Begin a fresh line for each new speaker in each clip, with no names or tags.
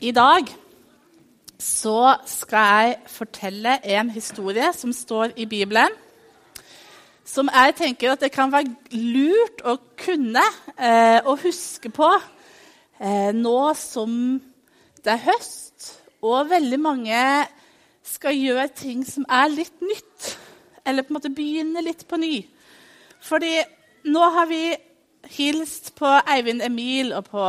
I dag så skal jeg fortelle en historie som står i Bibelen. Som jeg tenker at det kan være lurt å kunne eh, og huske på eh, nå som det er høst, og veldig mange skal gjøre ting som er litt nytt. Eller på en måte begynne litt på ny. Fordi nå har vi hilst på Eivind Emil og på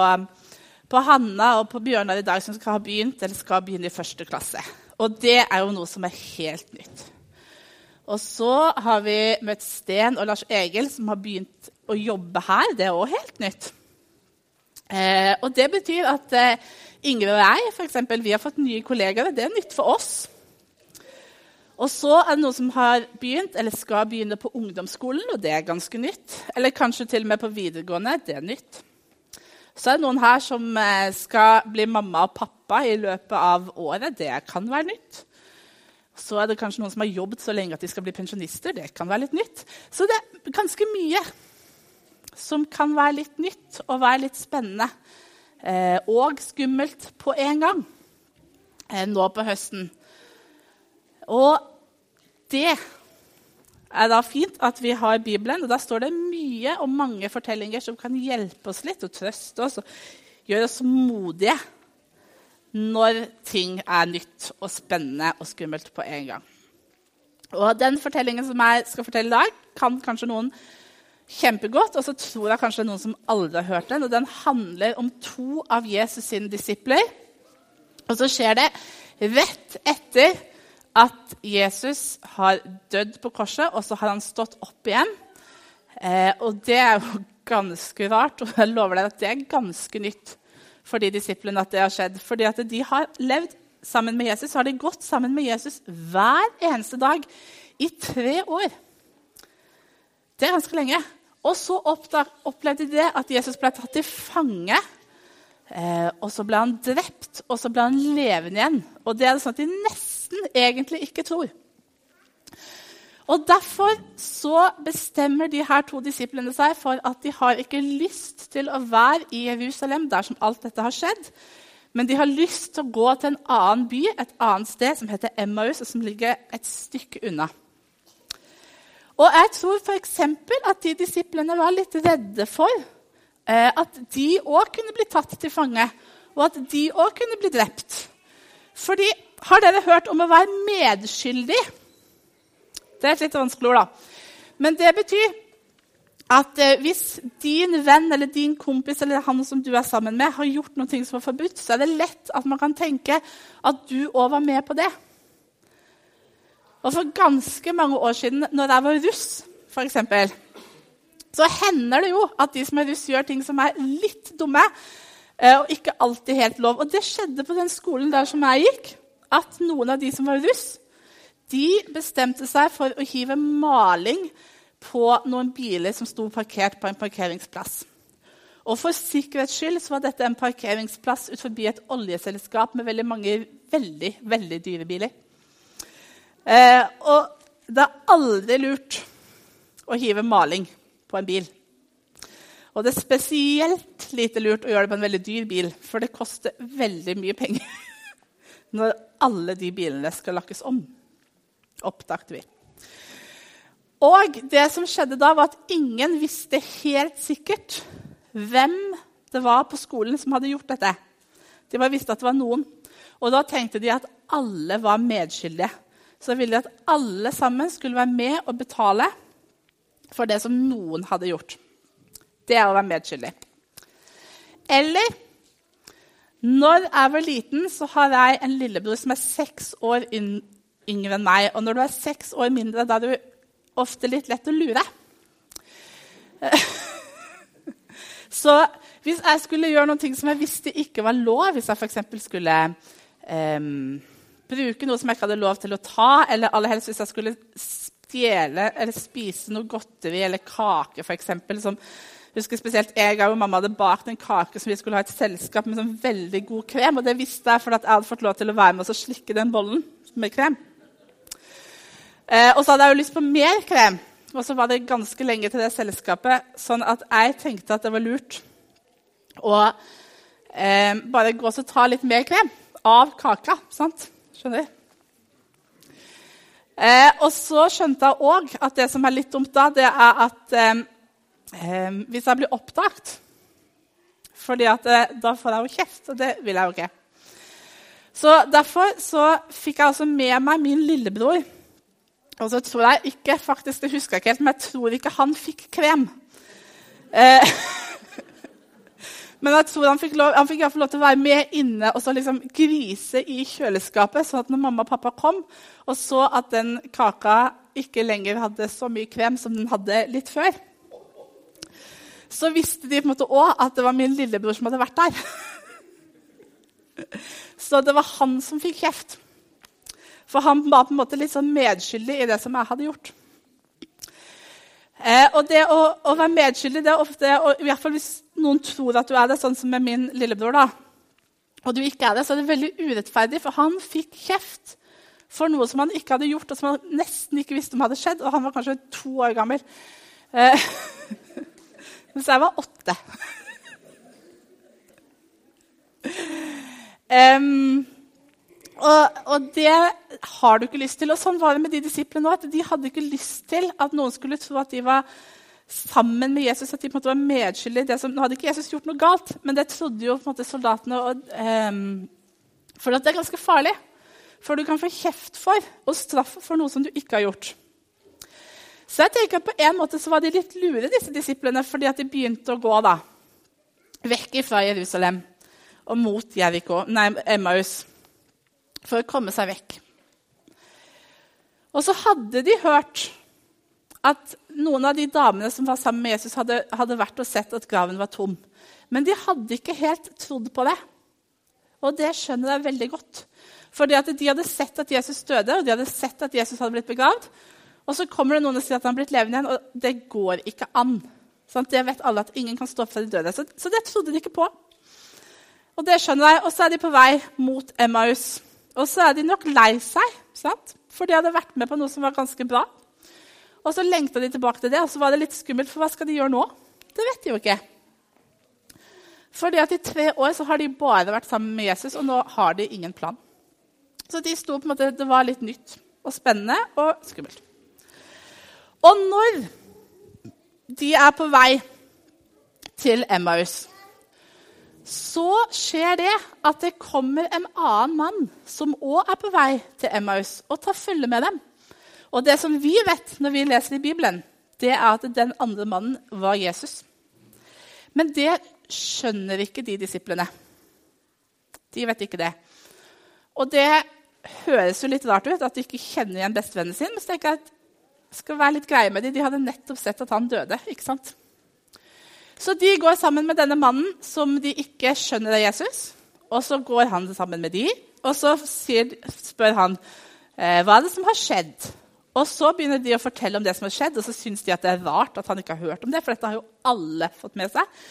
på Hanna og på Bjørnar i dag som skal ha begynt eller skal begynne i første klasse. Og det er jo noe som er helt nytt. Og så har vi møtt Sten og Lars Egil, som har begynt å jobbe her. Det er òg helt nytt. Eh, og det betyr at eh, Ingrid og jeg for eksempel, vi har fått nye kollegaer. Det er nytt for oss. Og så er det noen som har begynt eller skal begynne på ungdomsskolen, og det er ganske nytt. Eller kanskje til og med på videregående. Det er nytt. Så er det noen her som eh, skal bli mamma og pappa i løpet av året. Det kan være nytt. Så er det kanskje noen som har jobbet så lenge at de skal bli pensjonister. Det kan være litt nytt. Så det er ganske mye som kan være litt nytt og være litt spennende. Eh, og skummelt på en gang eh, nå på høsten. Og det er da fint at vi har Bibelen. og Da står det mye og mange fortellinger som kan hjelpe oss litt og trøste oss og gjøre oss modige når ting er nytt og spennende og skummelt på en gang. Og Den fortellingen som jeg skal fortelle i dag, kan kanskje noen kjempegodt. Og så tror jeg kanskje noen som aldri har hørt den. og Den handler om to av Jesus sine disipler. Og så skjer det rett etter at Jesus har dødd på korset, og så har han stått opp igjen. Eh, og det er jo ganske rart, og jeg lover deg at det er ganske nytt for de disiplene at det har skjedd. Fordi at de har levd sammen med Jesus, har de gått sammen med Jesus hver eneste dag i tre år. Det er ganske lenge. Og så opplevde de det at Jesus ble tatt til fange. Eh, og så ble han drept, og så ble han levende igjen. Og det er sånn at de nesten nesten egentlig ikke tror. Og Derfor så bestemmer de her to disiplene seg for at de har ikke lyst til å være i Jerusalem, der som alt dette har skjedd, men de har lyst til å gå til en annen by, et annet sted, som heter Emmaus, og som ligger et stykke unna. Og jeg tror f.eks. at de disiplene var litt redde for eh, at de òg kunne bli tatt til fange, og at de òg kunne bli drept. Fordi har dere hørt om å være medskyldig? Det er et litt vanskelig ord, da. Men det betyr at eh, hvis din venn eller din kompis eller han som du er sammen med, har gjort noe som er forbudt, så er det lett at man kan tenke at du òg var med på det. Og For ganske mange år siden, når jeg var russ, f.eks., så hender det jo at de som er russ, gjør ting som er litt dumme. Eh, og ikke alltid helt lov. Og det skjedde på den skolen der som jeg gikk at noen av de som var russ, de bestemte seg for å hive maling på noen biler som sto parkert på en parkeringsplass. Og For sikkerhets skyld var dette en parkeringsplass ut forbi et oljeselskap med veldig mange veldig, veldig dyre biler. Eh, og det er aldri lurt å hive maling på en bil. Og det er spesielt lite lurt å gjøre det på en veldig dyr bil, for det koster veldig mye penger. når alle de bilene skal lakkes om. Oppdaget vi. Og det som skjedde da, var at ingen visste helt sikkert hvem det var på skolen som hadde gjort dette. De bare visste at det var noen. Og da tenkte de at alle var medskyldige. Så ville de at alle sammen skulle være med og betale for det som noen hadde gjort. Det er å være medskyldig. Eller når jeg var liten, så har jeg en lillebror som er seks år yngre enn meg. Og når du er seks år mindre, da er du ofte litt lett å lure. så hvis jeg skulle gjøre noe som jeg visste ikke var lov, hvis jeg f.eks. skulle um, bruke noe som jeg ikke hadde lov til å ta, eller aller helst hvis jeg skulle stjele eller spise noe godteri eller kake, f.eks., Jeg husker spesielt Jeg og mamma hadde bakt en kake som vi skulle ha et selskap med sånn veldig god krem. Og det visste jeg fordi jeg hadde fått lov til å være med og slikke den bollen med krem. Eh, og så hadde jeg jo lyst på mer krem. Og så var det ganske lenge til det selskapet, sånn at jeg tenkte at det var lurt å eh, bare gå og ta litt mer krem av kaka. sant? Skjønner? Eh, og så skjønte jeg òg at det som er litt dumt da, det er at eh, eh hvis jeg blir oppdaget fordi at eh, da får jeg jo kjeft, og det vil jeg jo ikke. Så Derfor så fikk jeg altså med meg min lillebror. Og så tror jeg ikke faktisk, det husker jeg ikke helt, men jeg tror ikke han fikk krem. Eh, men jeg tror han fikk, lov, han fikk lov til å være med inne og så liksom grise i kjøleskapet. sånn at når mamma og pappa kom og så at den kaka ikke lenger hadde så mye krem som den hadde litt før, så visste de på en måte òg at det var min lillebror som hadde vært der. Så det var han som fikk kjeft. For han var på en måte litt sånn medskyldig i det som jeg hadde gjort. Eh, og det å, å, være medskyldig det er ofte, og i hvert fall hvis noen tror at du er det, sånn som med min lillebror, da, og du ikke er det, så er det veldig urettferdig, for han fikk kjeft for noe som han ikke hadde gjort, og som han nesten ikke visste om hadde skjedd. Og han var kanskje to år gammel. Eh, mens jeg var åtte. um, og, og, det har du ikke lyst til. Og sånn var det med de disiplene òg. De hadde ikke lyst til at noen skulle tro at de var sammen med Jesus, at de på en måte var medskyldige. Som, nå hadde ikke Jesus gjort noe galt, men det trodde jo på en måte soldatene. Og, um, for det er ganske farlig. For du kan få kjeft for og straff for noe som du ikke har gjort. Så jeg tenker at på en måte så var de litt lure, disse disiplene, fordi at de begynte å gå da, vekk fra Jerusalem og mot Jericho, nei, Emmaus for å komme seg vekk. Og så hadde de hørt at noen av de damene som var sammen med Jesus, hadde, hadde vært og sett at graven var tom. Men de hadde ikke helt trodd på det. Og det skjønner jeg veldig godt. Fordi at De hadde sett at Jesus døde, og de hadde sett at Jesus hadde blitt begravd. Og så kommer det noen og sier at han har blitt levende igjen, og det går ikke an. Sånn, det vet alle at ingen kan stå opp fra de døde. Så, så det trodde de ikke på. Og det skjønner jeg. Og så er de på vei mot Emmaus. Og så er de nok lei seg, sant? for de hadde vært med på noe som var ganske bra. Og så lengta de tilbake til det, og så var det litt skummelt, for hva skal de gjøre nå? Det vet de jo ikke. Fordi at I tre år så har de bare vært sammen med Jesus, og nå har de ingen plan. Så de sto på en måte, det var litt nytt og spennende og skummelt. Og når de er på vei til Emmaus så skjer det at det kommer en annen mann som òg er på vei til Emmaus, og tar følge med dem. Og det som vi vet når vi leser i Bibelen, det er at den andre mannen var Jesus. Men det skjønner ikke de disiplene. De vet ikke det. Og det høres jo litt rart ut at de ikke kjenner igjen bestevennen sin. Men så tenker jeg at skal være litt greie med dem. De hadde nettopp sett at han døde. ikke sant? Så de går sammen med denne mannen som de ikke skjønner er Jesus. Og så går han sammen med de, og så sier, spør han eh, hva er det som har skjedd. Og så begynner de å fortelle om det som har skjedd, og så syns de at det er rart at han ikke har hørt om det. For dette har jo alle fått med seg.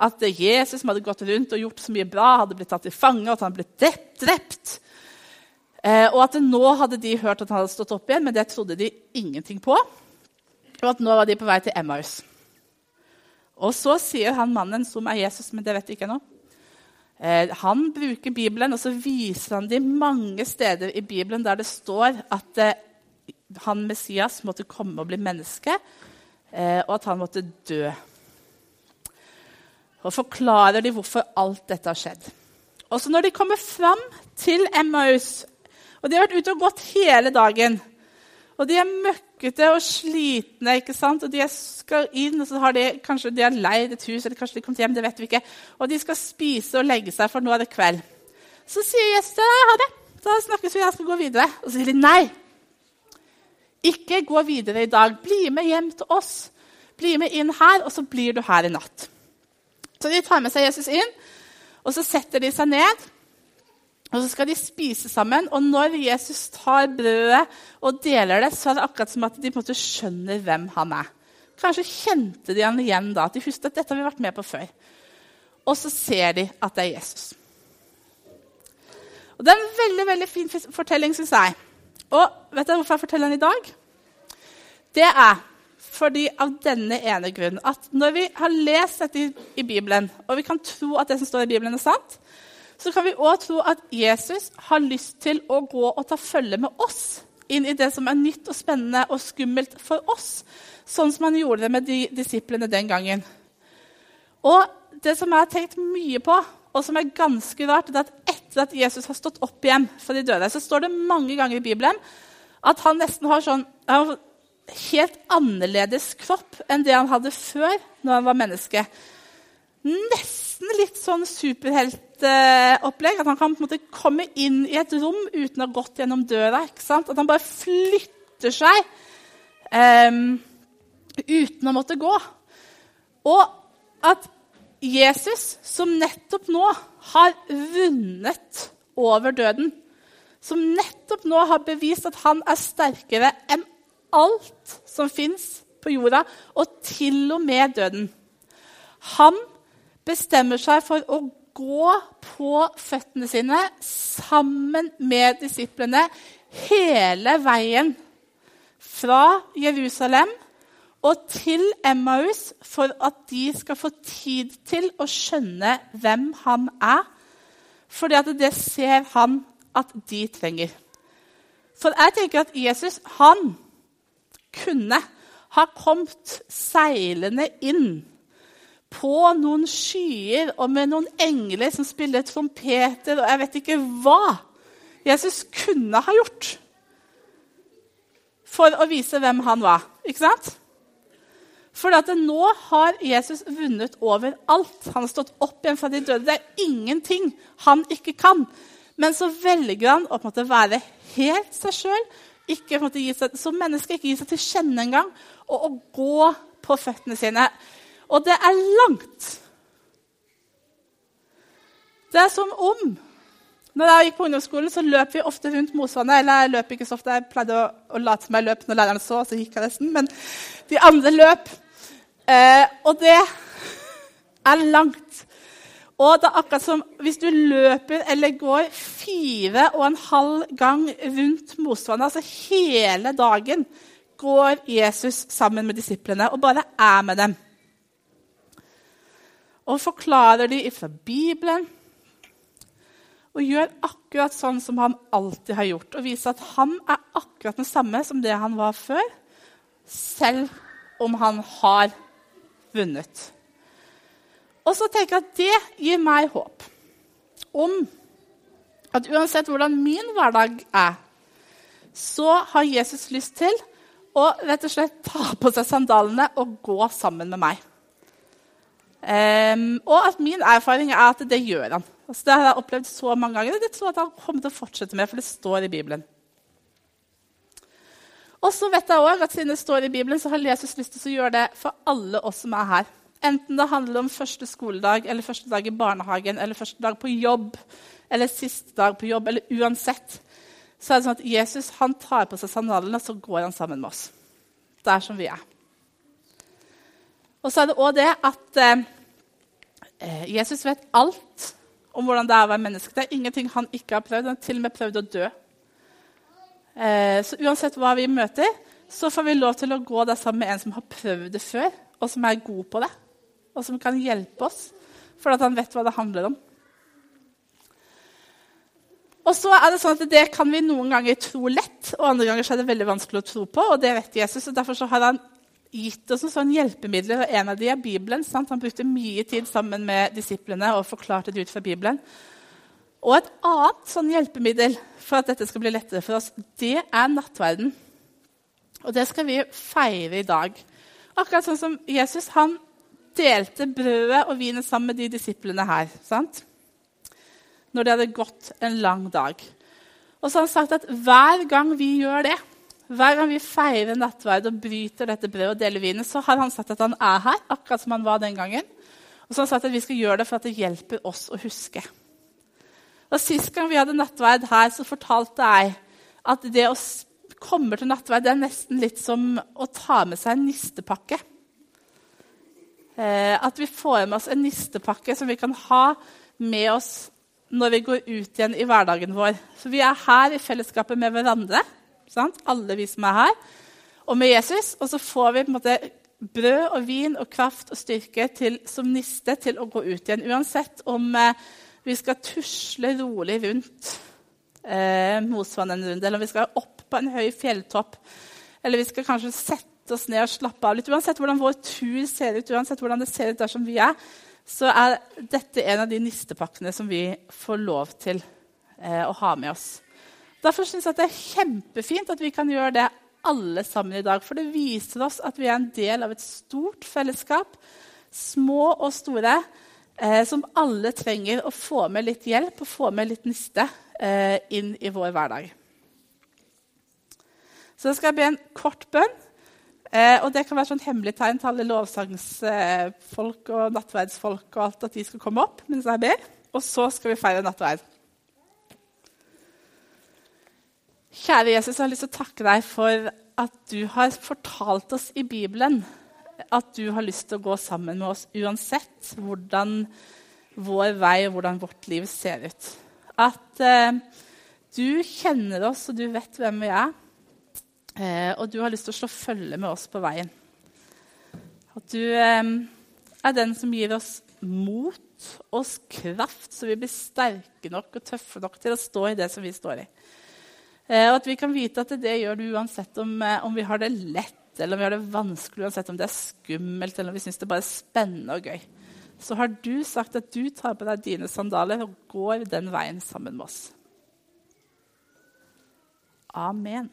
At Jesus som hadde gått rundt og gjort så mye bra, hadde blitt tatt til fange, og at han ble drept. Eh, og at nå hadde de hørt at han hadde stått opp igjen, men det trodde de ingenting på. Og at nå var de på vei til Emmaus. Og så sier han mannen, som er Jesus, men det vet jeg ikke ennå eh, Han bruker Bibelen, og så viser han de mange steder i Bibelen der det står at eh, han Messias måtte komme og bli menneske, eh, og at han måtte dø. Og forklarer de hvorfor alt dette har skjedd. Og så Når de kommer fram til Emmaus, og de har vært ute og gått hele dagen og de er møkkete og slitne, ikke sant? og de skal inn, og så har de kanskje de har leid et hus, eller kanskje de kom hjem, det vet vi ikke. Og de skal spise og legge seg, for nå er det kveld. Så sier gjestene ha det. Da snakkes vi, jeg skal gå videre. Og så sier de nei. Ikke gå videre i dag. Bli med hjem til oss. Bli med inn her, og så blir du her i natt. Så de tar med seg Jesus inn, og så setter de seg ned. Og så skal de spise sammen. Og når Jesus tar brødet og deler det, så er det akkurat som at de på en måte skjønner hvem han er. Kanskje kjente de han igjen da, at de husket at dette har vi vært med på før. Og så ser de at det er Jesus. Og Det er en veldig veldig fin fortelling, syns jeg. Og vet dere hvorfor jeg forteller den i dag? Det er fordi av denne ene grunnen at når vi har lest dette i Bibelen, og vi kan tro at det som står i Bibelen, er sant, så kan vi òg tro at Jesus har lyst til å gå og ta følge med oss inn i det som er nytt og spennende og skummelt for oss, sånn som han gjorde det med de disiplene den gangen. Og det som jeg har tenkt mye på, og som er ganske rart, er at etter at Jesus har stått opp igjen for de døde, så står det mange ganger i Bibelen at han nesten har sånn helt annerledes kropp enn det han hadde før når han var menneske. Nesten litt sånn superheltopplegg. At han kan på en måte komme inn i et rom uten å ha gått gjennom døra. ikke sant? At han bare flytter seg um, uten å måtte gå. Og at Jesus, som nettopp nå har vunnet over døden, som nettopp nå har bevist at han er sterkere enn alt som fins på jorda, og til og med døden. Han bestemmer seg for å gå på føttene sine sammen med disiplene hele veien fra Jerusalem og til Emmaus for at de skal få tid til å skjønne hvem han er. For det ser han at de trenger. For jeg tenker at Jesus han kunne ha kommet seilende inn på noen skyer og med noen engler som spiller trompeter og jeg vet ikke hva Jesus kunne ha gjort for å vise hvem han var. Ikke sant? For nå har Jesus vunnet over alt. Han har stått opp igjen fra de døde. Det er ingenting han ikke kan. Men så velger han å måte, være helt seg sjøl, som menneske, ikke gi seg til kjenne engang, og å gå på føttene sine. Og det er langt. Det er som om når jeg gikk på ungdomsskolen, så løp vi ofte rundt Mosvannet. Eller jeg løp ikke så ofte, jeg pleide å, å late som jeg løp når læreren så. og så gikk jeg nesten, Men de andre løp. Eh, og det er langt. Og det er akkurat som hvis du løper eller går fire og en halv gang rundt Mosvannet, altså hele dagen, går Jesus sammen med disiplene og bare er med dem. Og forklarer dem fra Bibelen og gjør akkurat sånn som han alltid har gjort. Og viser at han er akkurat den samme som det han var før, selv om han har vunnet. Og så tenker jeg at det gir meg håp om at uansett hvordan min hverdag er, så har Jesus lyst til å rett og slett ta på seg sandalene og gå sammen med meg. Um, og at min erfaring er at det gjør han. Altså, det har jeg opplevd så mange ganger. Det tror jeg at han kommer til å fortsette med, for det står i Bibelen. Og så vet jeg også at Siden det står i Bibelen, så har Jesus lyst til å gjøre det for alle oss som er her. Enten det handler om første skoledag, eller første dag i barnehagen, eller første dag på jobb, eller siste dag på jobb, eller uansett, så er det sånn at Jesus han tar på seg sandalene, og så går han sammen med oss. Der som vi er. Og så er det òg det at eh, Jesus vet alt om hvordan det er å være menneske. Det er ingenting han ikke har prøvd. Han har til og med prøvd å dø. Eh, så uansett hva vi møter, så får vi lov til å gå der sammen med en som har prøvd det før, og som er god på det, og som kan hjelpe oss, for at han vet hva det handler om. Og så er Det sånn at det kan vi noen ganger tro lett, og andre ganger er det veldig vanskelig å tro på. og det vet Jesus, og Derfor har han gitt oss sånn hjelpemidler, og en av de er Bibelen. Sant? Han brukte mye tid sammen med disiplene og forklarte det ut fra Bibelen. Og et annet sånn hjelpemiddel for at dette skal bli lettere for oss, det er nattverden. Og det skal vi feire i dag. Akkurat sånn som Jesus han delte brødet og vinen sammen med de disiplene her. sant? Når det hadde gått en lang dag. Og så har han sagt at hver gang vi gjør det, hver gang vi feirer nattverd og bryter dette brødet og deler vinen, så har han sagt at han er her, akkurat som han var den gangen. Og så har han sagt at vi skal gjøre det for at det hjelper oss å huske. Og Sist gang vi hadde nattverd her, så fortalte jeg at det å komme til nattverd det er nesten litt som å ta med seg en nistepakke. Eh, at vi får med oss en nistepakke som vi kan ha med oss når vi går ut igjen i hverdagen vår. Så vi er her i fellesskapet med hverandre sant? alle vi som er her. og med Jesus. Og så får vi på en måte brød og vin og kraft og styrke til, som niste til å gå ut igjen. Uansett om eh, vi skal tusle rolig rundt eh, Mosvann en runde, eller om vi skal opp på en høy fjelltopp, eller vi skal kanskje sette oss ned og slappe av litt. Uansett hvordan vår tur ser ut, uansett hvordan det ser ut der som vi er, så er dette en av de nistepakkene som vi får lov til eh, å ha med oss. Derfor syns jeg det er kjempefint at vi kan gjøre det alle sammen i dag. For det viser oss at vi er en del av et stort fellesskap, små og store, eh, som alle trenger å få med litt hjelp og få med litt niste eh, inn i vår hverdag. Så da skal jeg be en kort bønn. Eh, og det kan være sånn hemmelig tegn til alle lovsangsfolk og nattverdsfolk og alt at de skal komme opp mens jeg ber. Og så skal vi feire nattverd. Kjære Jesus, jeg har lyst til å takke deg for at du har fortalt oss i Bibelen at du har lyst til å gå sammen med oss uansett hvordan vår vei og hvordan vårt liv ser ut. At eh, du kjenner oss, og du vet hvem vi er. Eh, og du har lyst til å slå følge med oss på veien. At du eh, er den som gir oss mot oss kraft, så vi blir sterke nok og tøffe nok til å stå i det som vi står i. Eh, og at vi kan vite at det gjør du uansett om, eh, om vi har det lett eller om vi har det vanskelig, uansett om det er skummelt eller om vi syns det bare er spennende og gøy. Så har du sagt at du tar på deg dine sandaler og går den veien sammen med oss. Amen.